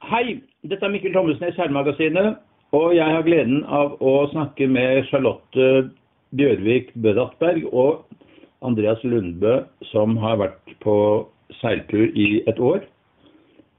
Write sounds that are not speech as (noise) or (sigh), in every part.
Hei, dette er Mikkel Thommessen i Seilmagasinet. Og jeg har gleden av å snakke med Charlotte Bjørvik Bødatberg og Andreas Lundbø, som har vært på seiltur i et år.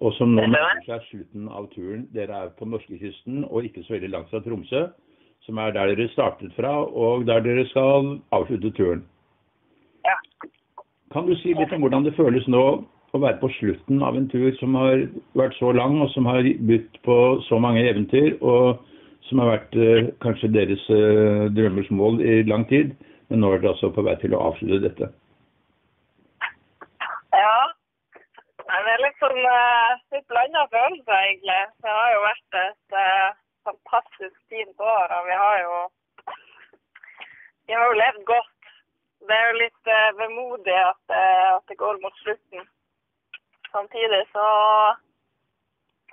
Og som nå nærmer seg slutten av turen. Dere er på norskekysten og ikke så veldig langt fra Tromsø, som er der dere startet fra, og der dere skal avslutte turen. Ja. Kan du si litt om hvordan det føles nå å være på slutten av en tur som har vært så lang, og som har budt på så mange eventyr, og som har vært eh, kanskje deres eh, drømmers mål i lang tid, men nå er dere altså på vei til å avslutte dette? Ja. Det er sånn uh, litt blanda følelser, egentlig. Det har jo vært et eh, fantastisk fint år, og vi har jo vi har jo levd godt. Det er jo litt eh, vemodig at, eh, at det går mot slutten. Samtidig så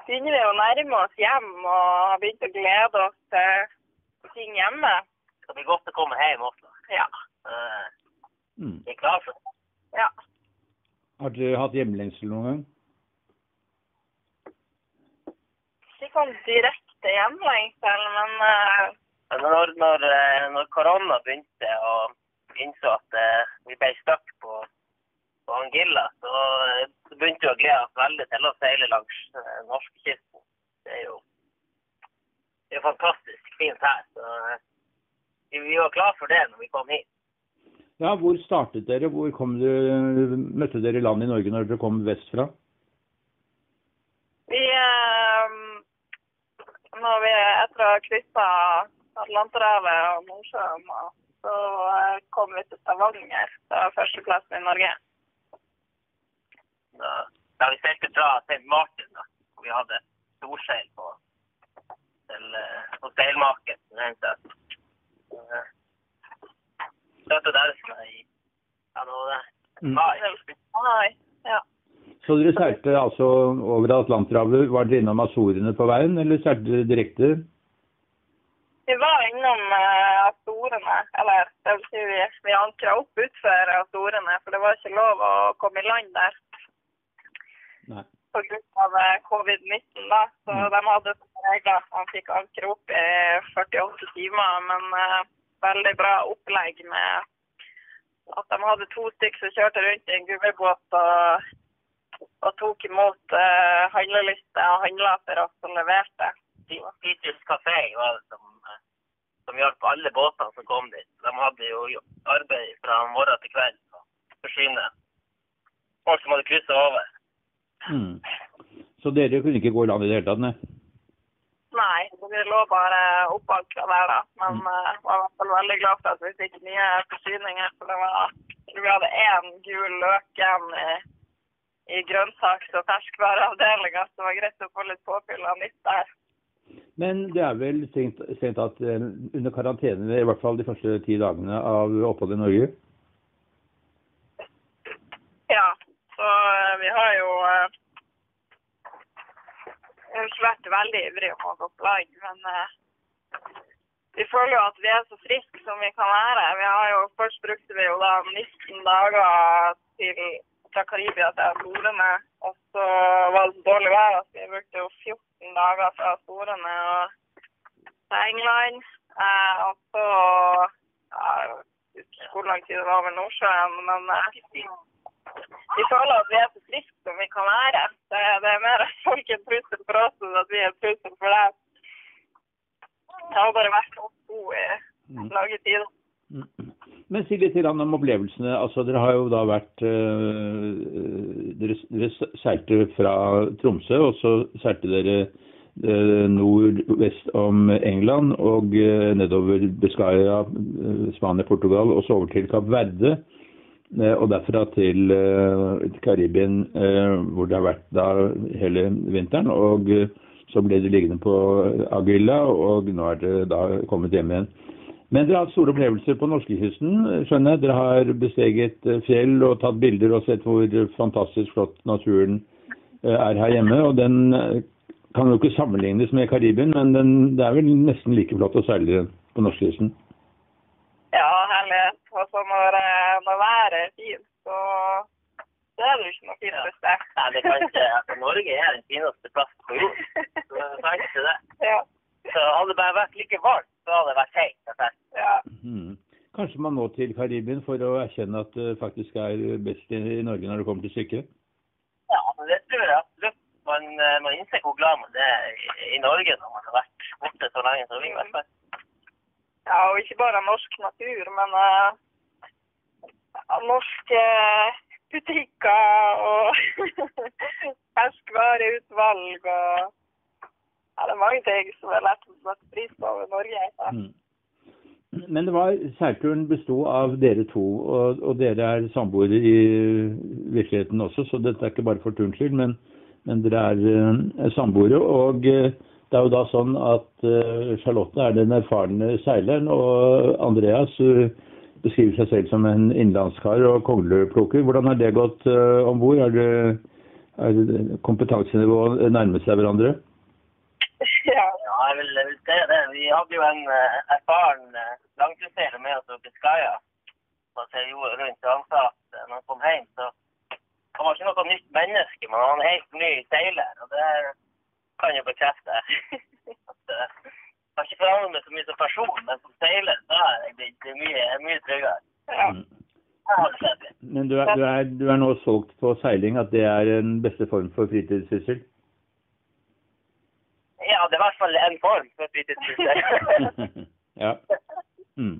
begynner vi å nærme oss hjem og har begynt å glede oss til ting hjemme. Det blir godt å komme hjem også. Ja. Eh, Mm. Vi er klar for det. ja. Har du hatt hjemlengsel noen gang? Ikke sånn direkte hjemlengsel, men uh... Når, når, eh, når korona begynte og innså at uh, vi ble stuck på, på Angilla, så, eh, begynte vi å glede oss veldig til å seile langs eh, norskekysten. Det er jo det er fantastisk fint her. Så eh, vi, var klar for det når vi kom hit. Ja, hvor startet dere? Hvor kom dere, møtte dere land i Norge når dere kom vestfra? vi eh, Når vi etter å ha kryssa Atlanterhavet og Nordsjøen, så kom vi til Stavanger. Det var førsteplassen i Norge. Da, vi seilte fra St. Martin, da, hvor vi hadde storseil på, til, eh, på seilmaken. Så det heter. Eh, Støtte derfra i ja, nå Mm. mai. Nei, ja. Så dere seilte altså over Atlanterhavet. Var dere innom Azorene på veien, eller seilte dere direkte? Vi var innom uh, Astorene, eller det vil si vi, vi ankra opp utfor Astorene, for det var ikke lov å komme i land der Nei. pga. Covid-19. da. Så Mm. de hadde regler. Han fikk anker opp i 48 timer, men uh, veldig bra opplegg med at de hadde to stykker som kjørte rundt i en gummibåt og, og tok imot uh, handleliste og handla for oss og leverte. Peter's Café var det som, eh, som hjalp alle båtene som kom dit. De hadde jo arbeid fra morgen til kveld forsyne folk som hadde kryssa over. Mm. Så dere kunne ikke gå i land i det hele tatt, nei? Nei, vi lå bare oppankra der, da. Men uh, var i hvert fall veldig glad for at vi fikk nye forsyninger. For det var, vi hadde én gul løk igjen i, i grønnsaks- og ferskvareavdelinga, så det var greit å få litt påfyll av nytt der. Men det er vel strengt tatt eh, under karantene, i hvert fall de første ti dagene av oppholdet i Norge? Ja, så uh, vi har jo ikke vært veldig ivrig om å gå på lag, men uh, vi føler jo at vi er så friske som vi kan være. Vi har jo, Først brukte vi jo da 19 dager til, fra Karibia til Azorene, og så var det så dårlig vær at vi brukte jo 14 dager fra Azorene til England. Eh, og så ja, hvor lang tid det var over Nordsjøen, men eh, vi føler at vi er så friske som vi kan være. Det, det er mer at folk er trussel for oss enn at vi er trussel for dem. Det har bare vært oss to i Mm. lange tider. Mm. Men si litt om opplevelsene. Altså, dere har jo da vært eh, dere, dere seilte fra Tromsø, og så seilte dere eh, nordvest om England og eh, nedover Biscaya, Spania, Portugal, og så over til Kapp Verde. Eh, Og derfra til eh, Karibien, eh, hvor det har vært da hele vinteren. Og så ble det liggende på Aguilla, og nå er det da kommet hjem igjen. Men dere har hatt store opplevelser på norskekysten, skjønner jeg. Dere har besteget fjell og tatt bilder og sett hvor fantastisk flott naturen er her hjemme. Og den kan jo ikke sammenlignes med Karibien, men den, det er vel nesten like flott å seile på norskekysten. Ja, herlighet. Og så når, når været er fint, så så er det jo ikke noe fint finere Ja. Nei, det kan ikke altså, Norge er den fineste plassen på jord. Så det kan ikke det. Ja. Så hadde det bare vært like varmt, så hadde det vært feit. ja. Mm. Kanskje man må til Karibien for å erkjenne at det faktisk er best i i Norge når det kommer til stykket? Ja, men det tror jeg absolutt. Man, eh, man innser hvor glad man er i, i Norge når man har vært borte så lenge som vi i hvert fall. Ikke bare norsk natur, men eh, norske butikker og (laughs) ferskvareutvalg og ja, det er mange ting som er lett å sette pris på over Norge. Mm. Men det var, seilturen besto av dere to, og, og dere er samboere i virkeligheten også, så dette er ikke bare for turens skyld, men, men dere er eh, samboere. Og eh, det er jo da sånn at eh, Charlotte er den erfarne seileren, og Andreas eh, beskriver seg selv som en innlandskar og kongleplukker. Hvordan har det gått uh, om bord? Er, er kompetansenivået nærmet seg hverandre? (laughs) Ja, jeg vil, jeg vil si det. Vi hadde jo en eh, erfaren langtursseiler med oss oppe i Skaia. Rundt, han sa at eh, når han kom hjem, så han var ikke noe nytt menneske, men han var en helt ny seiler. Og det kan jo bekrefte. at, jeg har ikke forandret meg så mye som person, men som seiler så er jeg blitt mye, mye tryggere. ja. Mm. Men du er, du, er, du er nå solgt på seiling, at det er den beste form for fritidssyssel? Ja, det er i hvert fall en form for fritidssyssel. (laughs) ja. Mm.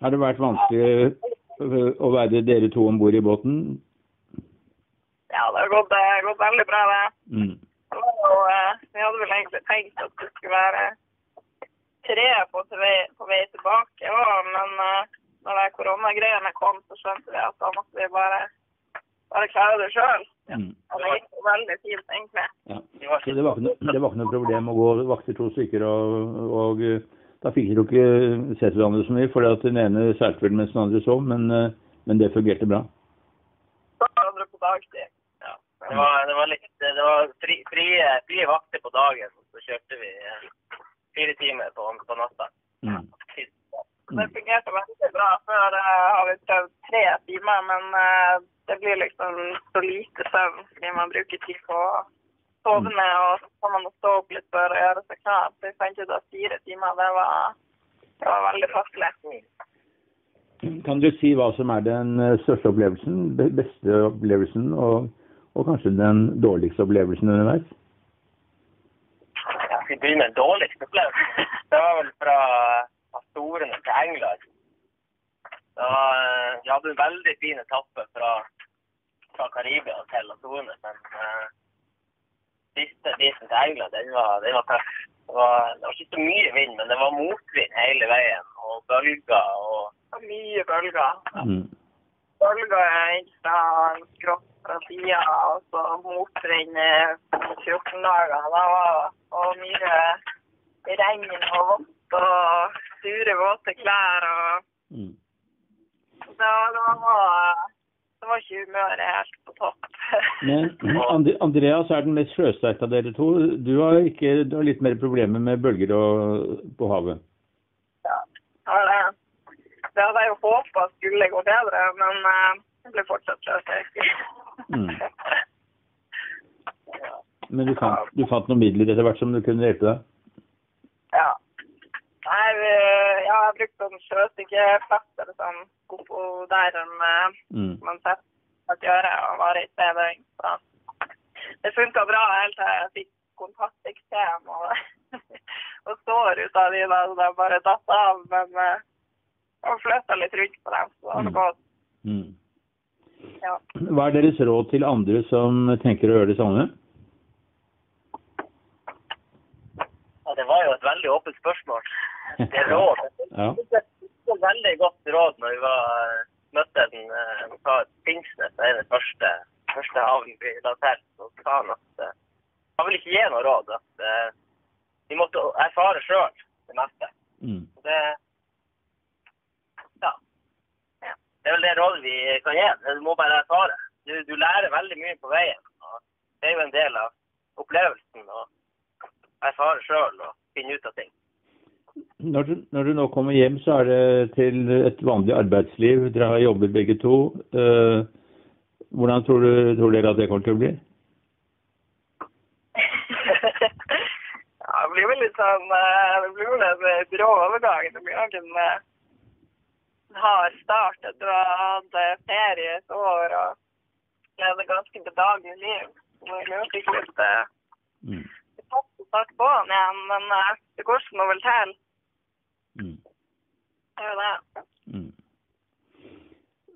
Har det vært vanskelig å være dere to om bord i båten? ja, det har gått, gått veldig bra, det. Mm. Og, eh, vi hadde vel egentlig tenkt at det skulle være tre på, på vei tilbake òg, men eh, når de koronagreiene kom, så skjønte vi at da måtte vi bare, bare klare det sjøl. Ja. Og det gikk veldig fint, egentlig. Ja. Så det var, ikke noe, det var ikke noe problem å gå vakter to stykker, og, og øh, da fikk dere ikke sett hverandre så mye, for at den ene seilte vel mens den andre sov, men, men det fungerte bra. Så hverandre på dagtid. Ja. Det var, det var litt Det var fri, frie, frie vakter på dagen, så kjørte vi eh, fire timer på, på natta. Mm. Det fungerte veldig bra. Før uh, har vi prøvd tre timer, men uh, det blir liksom så lite søvn fordi man bruker tid på å sove ned, og så får man stå opp litt før og gjøre seg klar. Så vi fant ut at fire timer, det var, det var veldig passelig. Kan du si hva som er den største opplevelsen, be- beste opplevelsen, og, og kanskje den dårligste opplevelsen underveis? Jeg skal begynne med den dårligste opplevelsen. (laughs) Det var vel fra Astorene til England. Da, vi hadde en veldig fin etappe fra, fra Karibia til Astorene, men uh, siste biten til England, den var, den var tøff. Det var, det var ikke så mye vind, men det var motvind hele veien, og bølger og mye bølger. Mm. Bølger fra skrått fra sida, og så motvind i 14 dager. Da var og mye regn og vått og sure, våte klær. og Mm. da, det var, det var ikke humøret helt på topp. (laughs) Men And- Andreas er den mest sjøsterke av dere to. Du har, ikke, du har litt mer problemer med bølger og, på havet. Det, hadde jeg jo håpa skulle gå bedre, men eh, det ble fortsatt løs. Mm. (laughs) Men du fant, du fant noen midler etter hvert som du kunne hjelpe deg? Ja. Nei, vi, ja, jeg brukte sånn eller sånn der med Mm. man setter et øre og varer i tre døgn. Så det funka bra helt til jeg fikk kontakteksem og, (laughs) og sår ut av de da, så det bare datt av. Men eh, jeg flytta litt rundt på dem, så det var Mm. godt. Mm. Ja. Hva er deres råd til andre som tenker å gjøre det samme? Ja, det var jo et veldig åpent spørsmål. Det er råd. (laughs) Ja. Det var et veldig godt råd når vi var, møtte den eh, sa Pingsnes, det er den første, første havnen vi la til. Så sa han at eh, han ville ikke gi noe råd. At uh, vi måtte erfare sjøl det meste. Mm. Det, ja. ja. Det er vel det rådet vi kan gi. Du må bare erfare. Du, du lærer veldig mye på veien. Og det er jo en del av opplevelsen å erfare sjøl og finne ut av ting. Når du, når du nå kommer hjem, så er det til et vanlig arbeidsliv. Dere har jobbet begge to. Eh, Hvordan tror, du, tror dere at det kommer til å bli? (laughs) ja, det blir vel litt sånn eh, Det blir vel en eh, brå overgang. Det blir nok har start. Du har hatt ferie et år og levd et ganske bedagelig liv. Blir jo sikkert litt eh, Mm. starte på den igjen, men eh, det går som noe vel til. Mm. Det er jo det. Mm.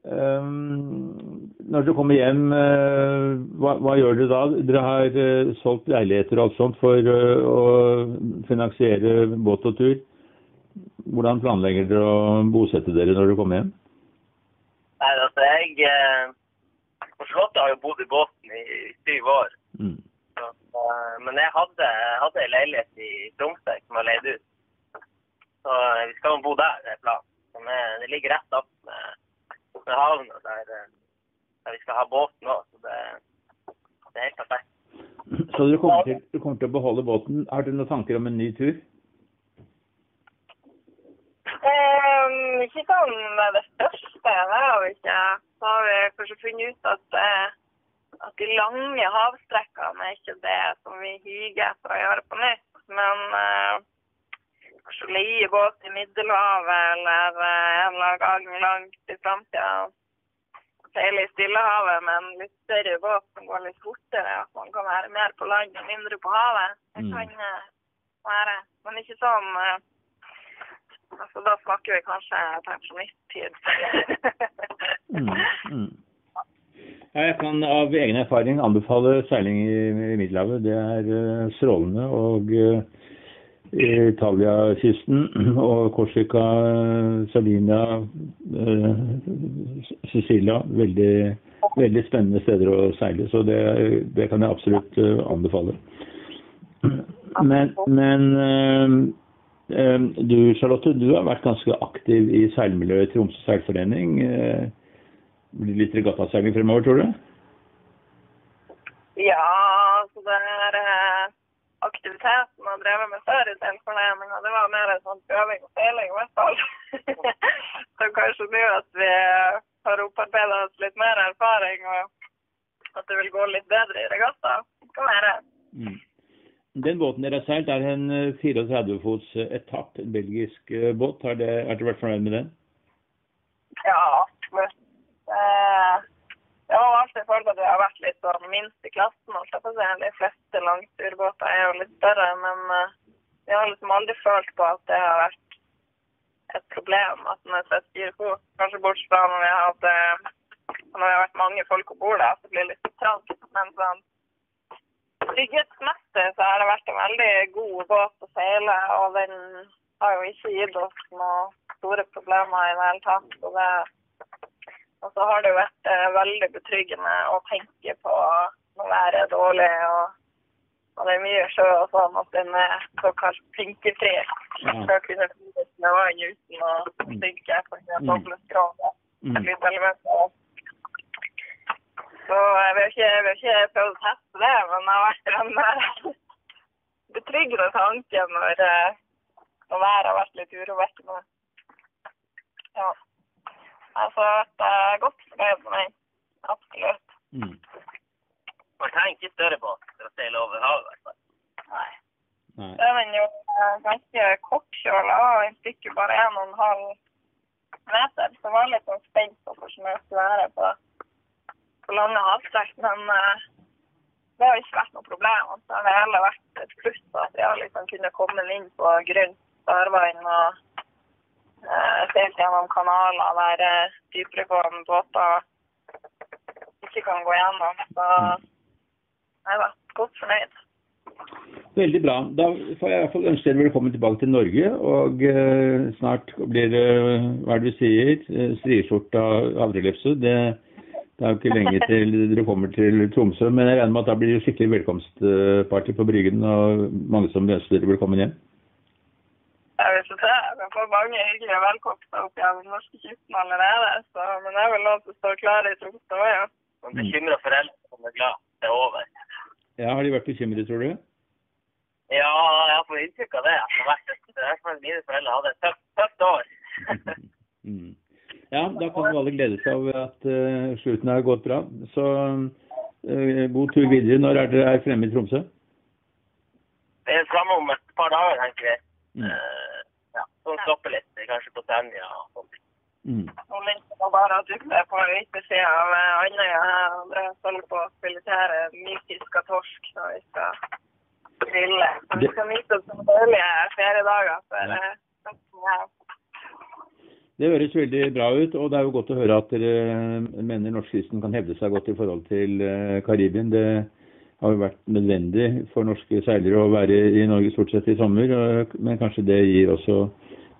Ehm, når du kommer hjem, uh, hva, hva gjør dere da? Dere har uh, solgt leiligheter og alt sånt for uh, å finansiere båt og tur. Hvordan planlegger dere å bosette dere når dere kommer hjem? Nei, altså jeg eh, På Slottet har jo bodd i båten i syv år. Mm. Så, eh, men jeg hadde, jeg hadde en leilighet i Tromsø som var leid ut. Så eh, vi skal jo bo der, det er planen. Er- Det ligger rett opp med, med havna der, eh, der vi skal ha båten òg. Så det, det er helt perfekt. Så dere kommer, til, dere kommer til å beholde båten. Har dere noen tanker om en ny tur? Um, ikke sånn med det største, det har vi ikke. Så har vi kanskje funnet ut at, eh, at de lange havstrekkene er ikke det som vi higer etter å gjøre på nytt. Men kanskje kanskje leie båt i Middelhavet eller eh, en eller annen gang langt i framtida. Seile i Stillehavet med en litt større båt som går litt fortere. At man kan være mer på land og mindre på havet. Det Mm. kan eh, være. Men ikke sånn eh, Altså, da snakker vi kanskje pensjonisttid. Mm. Mm. Jeg kan av egen erfaring anbefale seiling i, i Middelhavet. Det er eh, strålende. Og uh, Italia-kysten (clears throat) og Korsika, Sardinia, eh, Sicilia. Veldig, veldig spennende steder å seile, så det, det kan jeg absolutt eh, anbefale. (clears throat) Men, men eh, eh, du Charlotte, du har vært ganske aktiv i seilmiljøet i Tromsø seilforening. Eh, Blir det litt regattaseiling fremover, tror du? ja, så det er eh, aktiviteten jeg drevet med før i seilforeninga, det var mer en sånn øving og seiling i hvert fall. (laughs) så kanskje nå at vi har opparbeida oss litt mer erfaring, og at det vil gå litt bedre i regatta. Det kan være. Mm. Den båten dere har seilt, er en eh, 34 fots eh, etapp, en belgisk eh, båt. Har dere er dere vært fornøyd med den? Ja, absolutt. Eh, Jeg har alltid følt at vi har vært litt sånn minst i klassen. jeg. De fleste langturbåter er jo litt større, men jeg har liksom aldri følt på at det har vært et problem at den er 74 fot. Kanskje bortsett fra når vi har hatt eh, når vi har vært mange folk om bord, blir det litt trangt. Men sånn trygghetsmessig så har det vært en veldig god båt å seile, og den har jo ikke gitt oss noen store problemer i det hele tatt. Og, det, og så har det jo vært eh, veldig betryggende å tenke på når været er dårlig og, og det er mye sjø og sånn, at den er såkalt pinkefri. Å kunne flyte med vann uten å synke på grunn av Mm. doble skrog. Så jeg vil ikke, jeg vil ikke prøve å teste det, men det har vært en (laughs) betryggende tanke når, eh, når været har vært litt urovekkende. Ja. Altså, det er godt fornøyd med meg. Absolutt. Mm. Man trenger ikke større båt for å seile over havet, i hvert fall. Nei. Nei. Så er den jo eh, ganske kortkjøla, og den stikker bare 1,5 meter. Så jeg var litt sånn spent på hvordan det skulle være på, på lange havstrekk. Men eh, det har ikke vært noe problem. Altså, det har heller vært et pluss at vi har liksom kunnet komme inn på grunt farvann og uh, seilt gjennom kanaler der uh, dypregående båter ikke kan gå gjennom. Så jeg var godt fornøyd. Veldig bra. Da får jeg i hvert fall ønske dere velkommen tilbake til Norge. Og eh, snart blir det, hva er det vi sier, eh, striskjorta havrelefse. Det, det er jo ikke lenge til dere kommer til Tromsø. Men jeg regner med at da blir det skikkelig velkomstparty på Bryggen, og mange som ønsker dere velkommen hjem. Jeg vil ikke se. Jeg får mange hyggelige velkomster opp gjennom den norske kysten allerede. Så, men jeg vil lov til å stå klar i Tromsø òg, ja. Man bekymrer foreldre som er glad det er over. Ja, Har de vært bekymret, tror du? Ja, jeg får inntrykk av det. Det har vært i hvert fall mine foreldre hadde et tøft, tøft år. (laughs) Ja, da kan jo alle glede seg over at uh, slutten har gått bra. Så uh, god tur videre. Når er dere fremme i Tromsø? Det er fremme om et par dager, tenker jeg. Mm. Uh, ja, så stopper litt, kanskje på Senja og sånt. Mm. Nå ligger det bare at ute på yttersida av Andøya Jeg og holder på å filetere nyfiska torsk når vi skal grille. Vi skal nyte oss noen deilige feriedager før Ja. eh, høsten er her. Det høres veldig bra ut, og det er jo godt å høre at dere mener norskkysten kan hevde seg godt i forhold til eh, Karibien. Det har jo vært nødvendig for norske seilere å være i Norge stort sett i sommer, men kanskje det gir også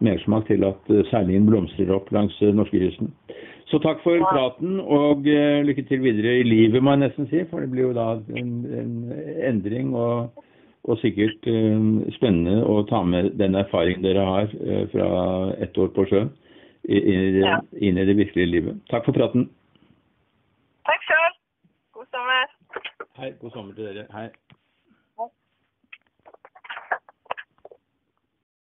mersmak til at eh, seilingen blomstrer opp langs eh, norskekysten. Så takk for praten, og lykke til videre i livet, må jeg nesten si. For det blir jo da en, en endring, og, og sikkert spennende å ta med den erfaringen dere har fra ett år på sjøen inn i, det, Ja. inn i det virkelige livet. Takk for praten. Takk sjøl. God sommer. Hei, god sommer til dere. Hei.